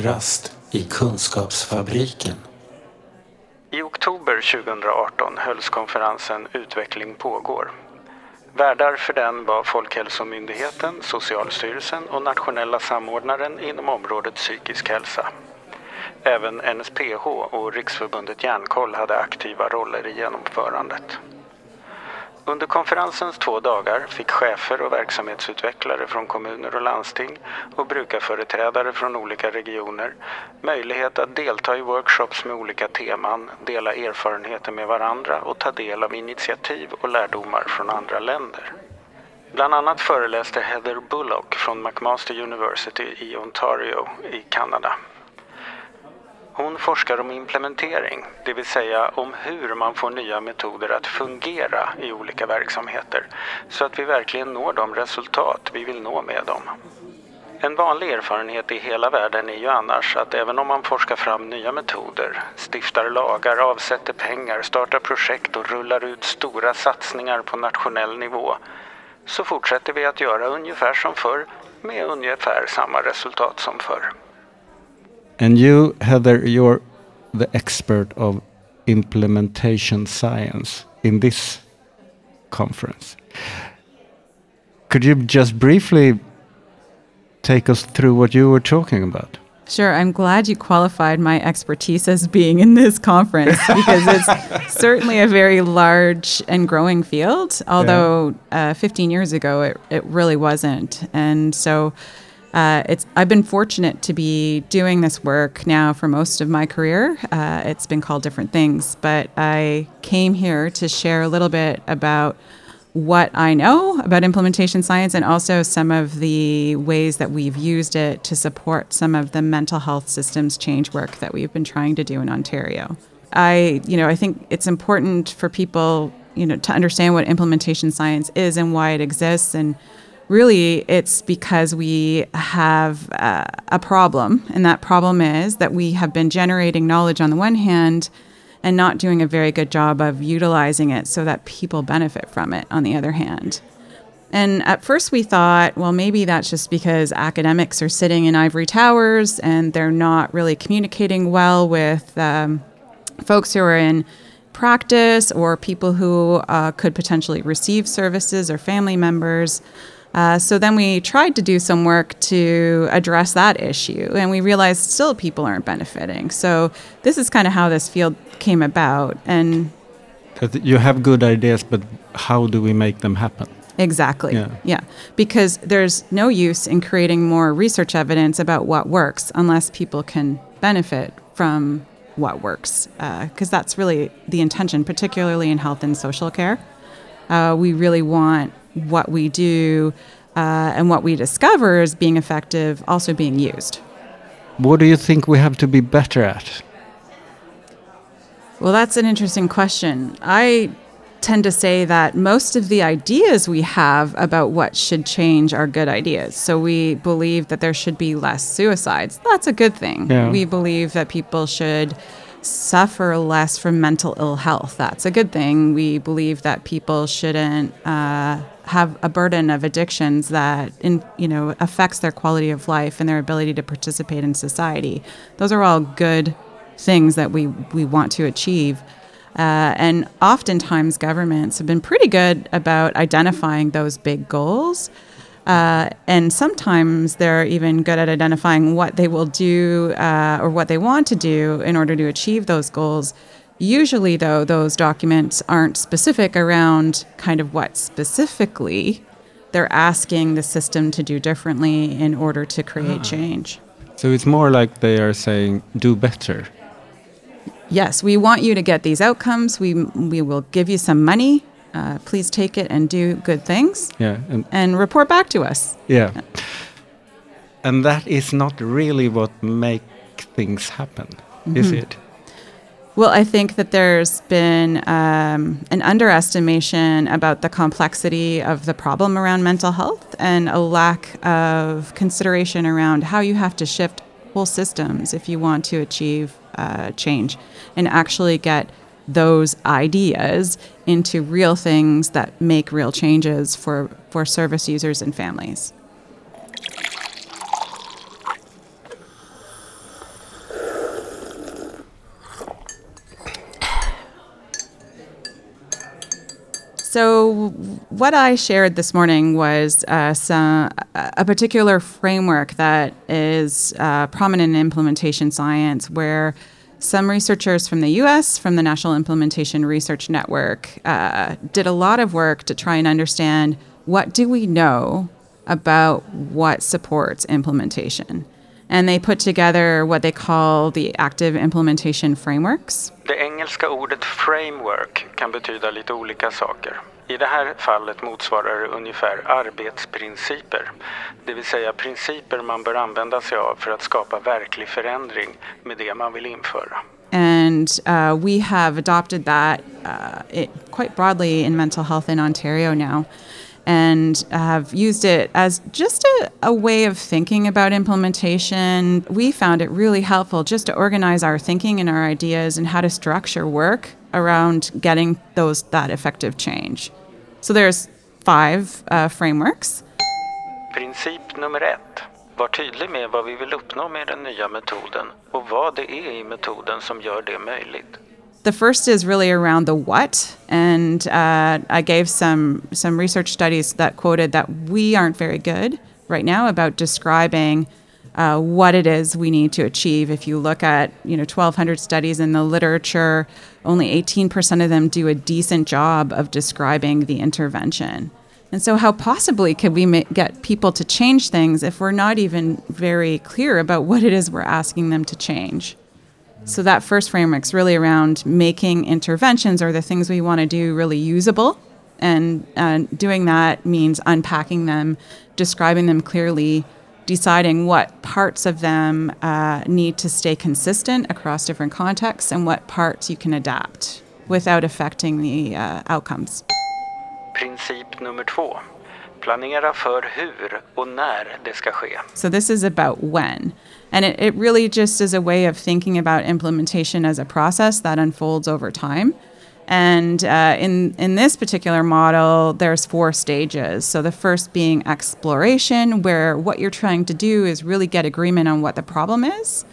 Kafferast i Kunskapsfabriken. I oktober 2018 hölls konferensen Utveckling pågår. Värdar för den var Folkhälsomyndigheten, Socialstyrelsen och nationella samordnaren inom området psykisk hälsa. Även NSPH och Riksförbundet Hjärnkoll hade aktiva roller i genomförandet. Under konferensens två dagar fick chefer och verksamhetsutvecklare från kommuner och landsting och brukarföreträdare från olika regioner möjlighet att delta i workshops med olika teman, dela erfarenheter med varandra och ta del av initiativ och lärdomar från andra länder. Bland annat föreläste Heather Bullock från McMaster University i Ontario i Kanada. Hon forskar om implementering, det vill säga om hur man får nya metoder att fungera i olika verksamheter så att vi verkligen når de resultat vi vill nå med dem. En vanlig erfarenhet i hela världen är ju annars att även om man forskar fram nya metoder, stiftar lagar, avsätter pengar, startar projekt och rullar ut stora satsningar på nationell nivå så fortsätter vi att göra ungefär som förr med ungefär samma resultat som förr. And you, Heather, you're the expert of implementation science in this conference. Could you just briefly take us through what you were talking about? Sure. I'm glad you qualified my expertise as being in this conference because it's certainly a very large and growing field, although yeah. uh, 15 years ago it, it really wasn't. And so uh, it's I've been fortunate to be doing this work now for most of my career. Uh, it's been called different things, but I came here to share a little bit about what I know about implementation science and also some of the ways that we've used it to support some of the mental health systems change work that we've been trying to do in Ontario. I, you know, I think it's important for people, you know, to understand what implementation science is and why it exists and really it's because we have uh, a problem. And that problem is that we have been generating knowledge on the one hand and not doing a very good job of utilizing it so that people benefit from it on the other hand. And at first we thought, well, maybe that's just because academics are sitting in ivory towers and they're not really communicating well with um, folks who are in practice or people who uh, could potentially receive services or family members. Uh, so then we tried to do some work to address that issue, and we realized still people aren't benefiting. So this is kind of how this field came about. And you have good ideas, but how do we make them happen? Exactly. Yeah. yeah. Because there's no use in creating more research evidence about what works unless people can benefit from what works. Because uh, that's really the intention, particularly in health and social care. Uh, we really want what we do uh, and what we discover as being effective also being used. What do you think we have to be better at? Well, that's an interesting question. I tend to say that most of the ideas we have about what should change are good ideas. So we believe that there should be less suicides. That's a good thing. Yeah. We believe that people should suffer less from mental ill health. That's a good thing. We believe that people shouldn't uh, have a burden of addictions that in, you know affects their quality of life and their ability to participate in society. Those are all good things that we we want to achieve. Uh, and oftentimes governments have been pretty good about identifying those big goals. Uh, and sometimes they're even good at identifying what they will do uh, or what they want to do in order to achieve those goals. Usually, though, those documents aren't specific around kind of what specifically they're asking the system to do differently in order to create ah. change. So it's more like they are saying, do better. Yes, we want you to get these outcomes. We, we will give you some money. Uh, please take it and do good things. Yeah. And, and report back to us. Yeah. yeah. And that is not really what make things happen, mm -hmm. is mm-hmm. it? Well, I think that there's been um, an underestimation about the complexity of the problem around mental health and a lack of consideration around how you have to shift whole systems if you want to achieve uh, change and actually get those ideas into real things that make real changes for, for service users and families. So, what I shared this morning was uh, some, a particular framework that is uh, prominent in implementation science, where some researchers from the US, from the National Implementation Research Network, uh, did a lot of work to try and understand what do we know about what supports implementation. And they put together what they call the active implementation frameworks. Det engelska ordet framework kan betyda lite olika saker. I det här fallet motsvarar det ungefär arbetsprinciper, det vill säga principer man bör använda sig av för att skapa verklig förändring med det man vill införa. And uh, we have adopted that uh, it, quite broadly in mental health in Ontario now. And have used it as just a, a, way of thinking about implementation. We found it really helpful just to organize our thinking and our ideas and how to structure work around getting those that effective change. So there's five uh, frameworks. Princip nummer ett. Var tydlig med vad vi vill uppnå med den nya metoden och vad det är i metoden som gör det möjligt. The first is really around the what, and uh, I gave some some research studies that quoted that we aren't very good right now about describing uh, what it is we need to achieve. If you look at you know 1,200 studies in the literature, only 18% of them do a decent job of describing the intervention. And so, how possibly could we ma- get people to change things if we're not even very clear about what it is we're asking them to change? So that first framework is really around making interventions or the things we want to do really usable. And uh, doing that means unpacking them, describing them clearly, deciding what parts of them uh, need to stay consistent across different contexts and what parts you can adapt without affecting the uh, outcomes. Princip nummer två. Planera för hur och när det ska ske. So this is about when. And it, it really just is a way of thinking about implementation as a process that unfolds over time. And uh, in, in this particular model, there's four stages. So the first being exploration, where what you're trying to do is really get agreement on what the problem is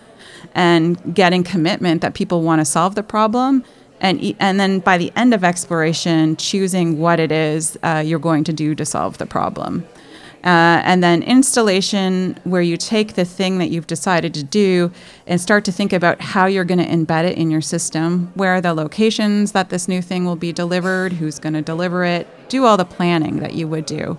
and getting commitment that people want to solve the problem. And, and then by the end of exploration, choosing what it is uh, you're going to do to solve the problem. Uh, and then installation, where you take the thing that you've decided to do and start to think about how you're going to embed it in your system. Where are the locations that this new thing will be delivered? Who's going to deliver it? Do all the planning that you would do.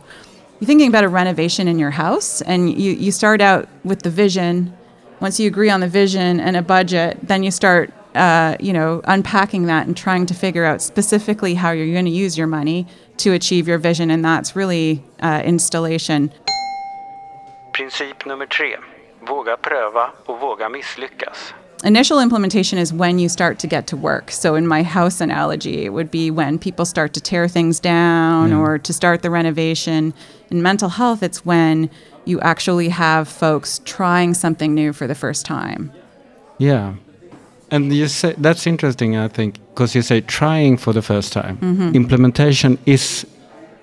You're thinking about a renovation in your house, and you, you start out with the vision. Once you agree on the vision and a budget, then you start uh, you know, unpacking that and trying to figure out specifically how you're going to use your money to achieve your vision, and that's really uh, installation. Princip nummer tre. Våga pröva och våga misslyckas. Initial implementation is when you start to get to work. So, in my house analogy, it would be when people start to tear things down mm. or to start the renovation. In mental health, it's when you actually have folks trying something new for the first time. Yeah. And you say that's interesting, I think, because you say trying for the first time. Mm -hmm. Implementation is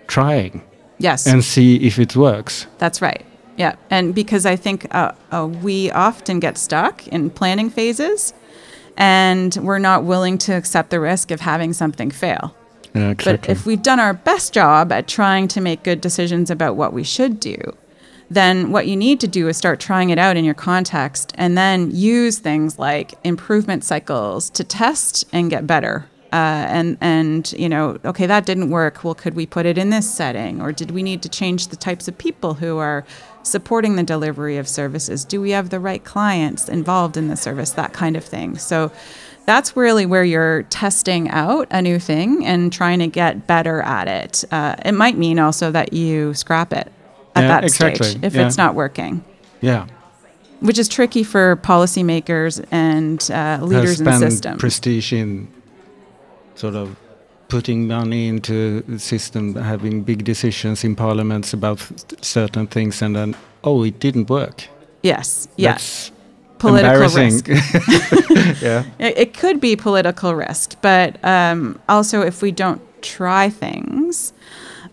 trying. Yes. And see if it works. That's right. Yeah. And because I think uh, uh, we often get stuck in planning phases and we're not willing to accept the risk of having something fail. Yeah, exactly. But if we've done our best job at trying to make good decisions about what we should do, then what you need to do is start trying it out in your context and then use things like improvement cycles to test and get better. Uh, and and you know, okay, that didn't work. Well, could we put it in this setting, or did we need to change the types of people who are supporting the delivery of services? Do we have the right clients involved in the service? That kind of thing. So that's really where you're testing out a new thing and trying to get better at it. Uh, it might mean also that you scrap it at yeah, that exactly. stage if yeah. it's not working. Yeah. Which is tricky for policymakers and uh, leaders in the system. prestige in sort of putting money into the system, having big decisions in parliaments about certain things, and then, oh, it didn't work. Yes. Yes. Political risk. yeah. It, it, could be political risk, but um, also if we don't try things,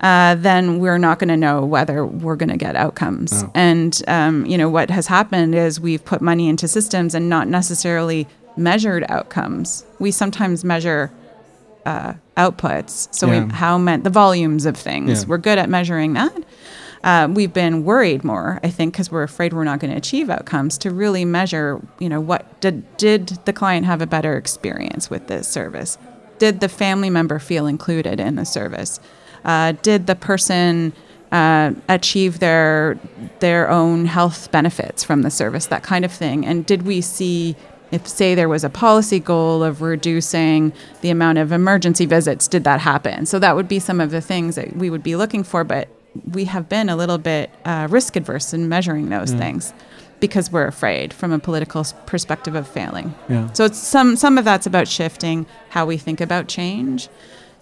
uh, then we're not going to know whether we're going to get outcomes. Oh. And um, you know what has happened is we've put money into systems and not necessarily measured outcomes. We sometimes measure uh, outputs. So Yeah. we, how meant the volumes of things. Yeah. We're good at measuring that. Uh, we've been worried more, I think, because we're afraid we're not going to achieve outcomes. To really measure, you know, what did did the client have a better experience with this service? Did the family member feel included in the service? Uh, did the person uh, achieve their their own health benefits from the service? That kind of thing. And did we see if say there was a policy goal of reducing the amount of emergency visits did that happen so that would be some of the things that we would be looking for but we have been a little bit uh, risk adverse in measuring those things because we're afraid from a political perspective of failing Yeah. so it's some some of that's about shifting how we think about change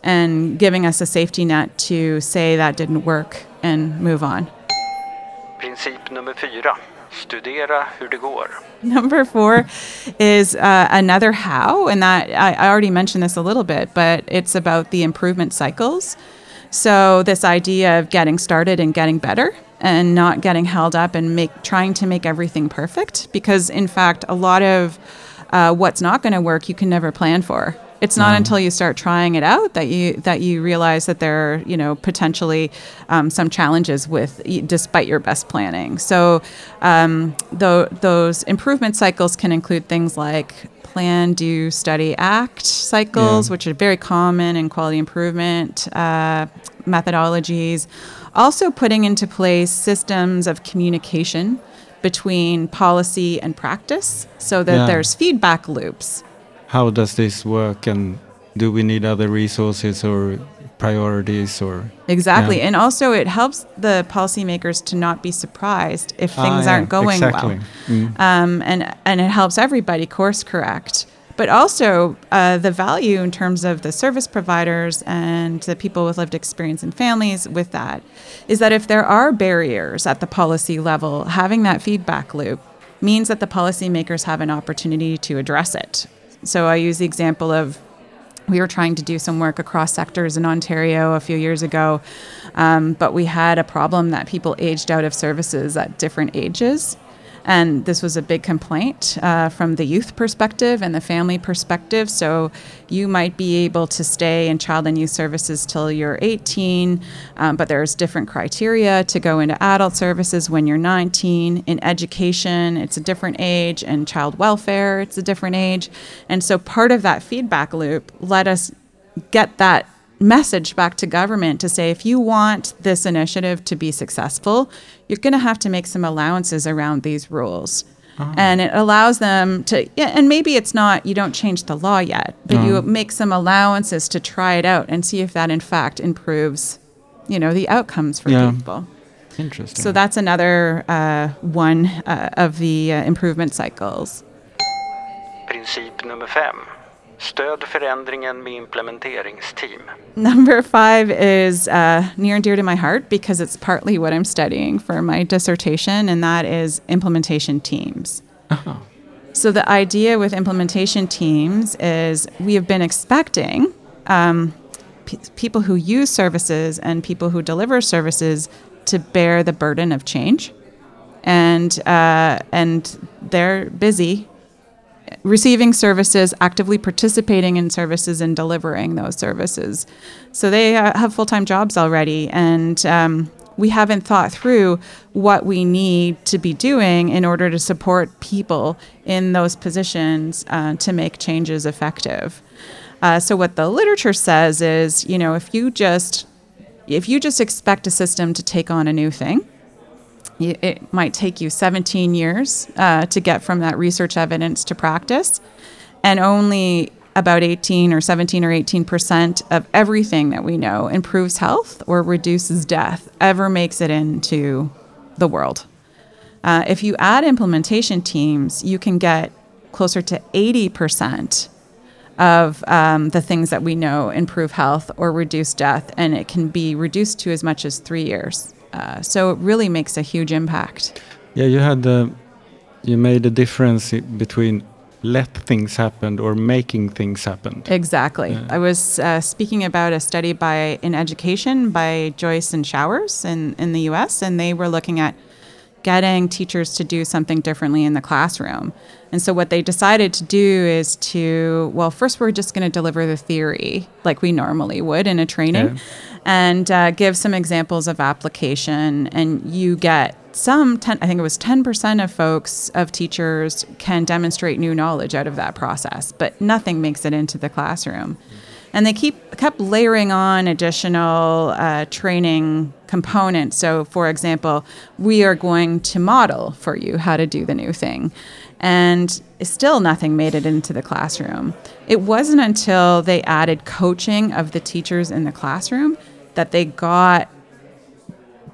and giving us a safety net to say that didn't work and move on Princip nummer fyra. Studera hur det går. Number four is uh, another how, and that I, I already mentioned this a little bit, but it's about the improvement cycles. So this idea of getting started and getting better, and not getting held up and make trying to make everything perfect, because in fact, a lot of uh, what's not going to work you can never plan for. It's not until you start trying it out that you that you realize that there are you know potentially um, some challenges with despite your best planning. So um, tho- those improvement cycles can include things like plan, do, study, act cycles, Yeah. which are very common in quality improvement uh, methodologies. Also, putting into place systems of communication between policy and practice so that Yeah. there's feedback loops. How does this work, and do we need other resources or priorities or? Exactly. Yeah. And also, it helps the policymakers to not be surprised if Ah, things yeah, aren't going exactly. well. Mm. Um, and, and it helps everybody course correct. But also, uh, the value in terms of the service providers and the people with lived experience and families with that is that if there are barriers at the policy level, having that feedback loop means that the policymakers have an opportunity to address it. So I use the example of we were trying to do some work across sectors in Ontario a few years ago, um, but we had a problem that people aged out of services at different ages. And this was a big complaint uh, from the youth perspective and the family perspective. So you might be able to stay in child and youth services till you're 18, um, but there's different criteria to go into adult services when you're 19. In education, it's a different age, and child welfare, it's a different age. And so part of that feedback loop let us get that message back to government to say if you want this initiative to be successful, you're going to have to make some allowances around these rules. And it allows them to, yeah, and maybe it's not, you don't change the law yet, but you make some allowances to try it out and see if that in fact improves, you know, the outcomes for Yeah. people. Interesting. So that's another uh, one uh, of the uh, improvement cycles. Princip nummer fem. Stöd förändringen med implementeringsteam. Number five is uh, near and dear to my heart because it's partly what I'm studying for my dissertation, and that is implementation teams. So, the idea with implementation teams is we have been expecting um, p- people who use services and people who deliver services to bear the burden of change. And, uh, and they're busy receiving services, actively participating in services, and delivering those services. So they uh, have full time jobs already, and um, we haven't thought through what we need to be doing in order to support people in those positions uh, to make changes effective. Uh, so what the literature says is, you know, if you just if you just expect a system to take on a new thing, it might take you 17 years uh, to get from that research evidence to practice, and only about 18 or 17 or 18 percent of everything that we know improves health or reduces death ever makes it into the world. Uh, if you add implementation teams, you can get closer to 80 percent of um, the things that we know improve health or reduce death, and it can be reduced to as much as three years. Uh, so it really makes a huge impact. yeah, you had the, you made a difference between let things happen or making things happen. Exactly. I was uh, speaking about a study by in education by Joyce and Showers in, in the U.S., and they were looking at getting teachers to do something differently in the classroom. And so, what they decided to do is to, well, first, we're just going to deliver the theory like we normally would in a training Yeah. and uh, give some examples of application. And you get some, 10, I think it was 10% of folks, of teachers, can demonstrate new knowledge out of that process, but nothing makes it into the classroom. And they keep kept layering on additional uh, training components. So, for example, we are going to model for you how to do the new thing. And still nothing made it into the classroom. It wasn't until they added coaching of the teachers in the classroom that they got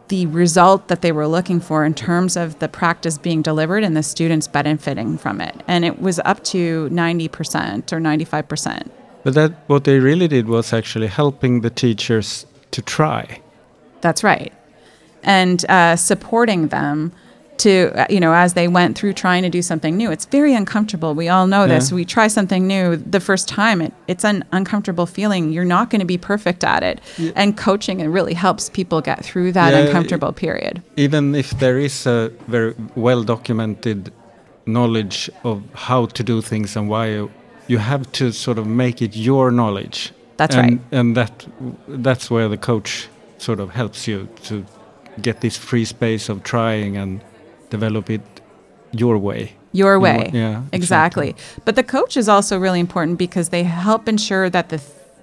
the result that they were looking for in terms of the practice being delivered and the students benefiting from it. And it was up to 90% or 95%. But that what they really did was actually helping the teachers to try. That's right. And uh, supporting them to, uh, you know, as they went through trying to do something new. It's very uncomfortable. We all know this. Yeah. We try something new the first time, it, it's an uncomfortable feeling. You're not going to be perfect at it. And coaching, it really helps people get through that Yeah, uncomfortable period. Even if there is a very well documented knowledge of how to do things and why you, have to sort of make it your knowledge. That's and, right. And that that's where the coach sort of helps you to get this free space of trying and develop it your way. your way. want- yeah, exactly. exactly. But the coach is also really important because they help ensure that the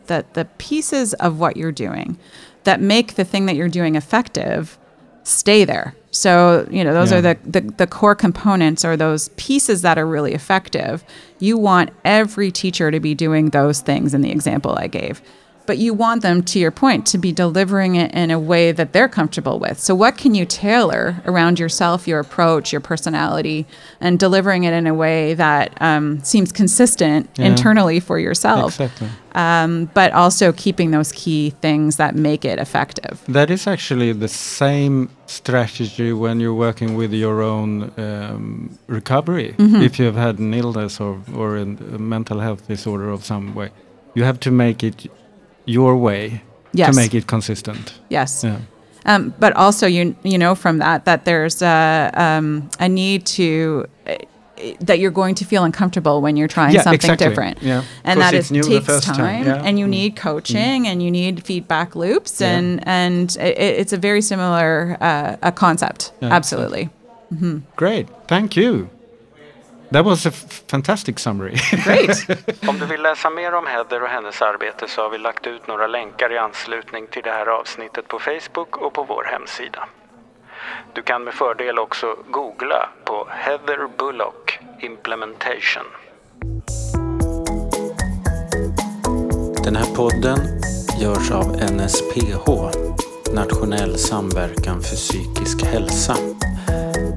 that the pieces of what you're doing that make the thing that you're doing effective stay there. So, you know, those Yeah. are the, the the core components or those pieces that are really effective. You want every teacher to be doing those things in the example I gave. But you want them, to your point, to be delivering it in a way that they're comfortable with. So, what can you tailor around yourself, your approach, your personality, and delivering it in a way that um, seems consistent Yeah. internally for yourself, Exactly. um, but also keeping those key things that make it effective? That is actually the same strategy when you're working with your own um, recovery. Mm-hmm. If you have had an illness or, or a mental health disorder of some way, you have to make it your way Yes. to make it consistent. Yes. Yeah. Um, but also, you you know from that that there's a, um, a need to uh, that you're going to feel uncomfortable when you're trying Yeah, something exactly. different, Yeah. and that it's it takes time, time, yeah. and you Mm. need coaching, and you need feedback loops, and and it, it's a very similar uh, a concept. Absolutely, Great. Thank you. That was a fantastic summary. great. Om du vill läsa mer om Heather och hennes arbete så har vi lagt ut några länkar i anslutning till det här avsnittet på Facebook och på vår hemsida. Du kan med fördel också googla på Heather Bullock Implementation. Den här podden görs av NSPH, Nationell samverkan för psykisk hälsa.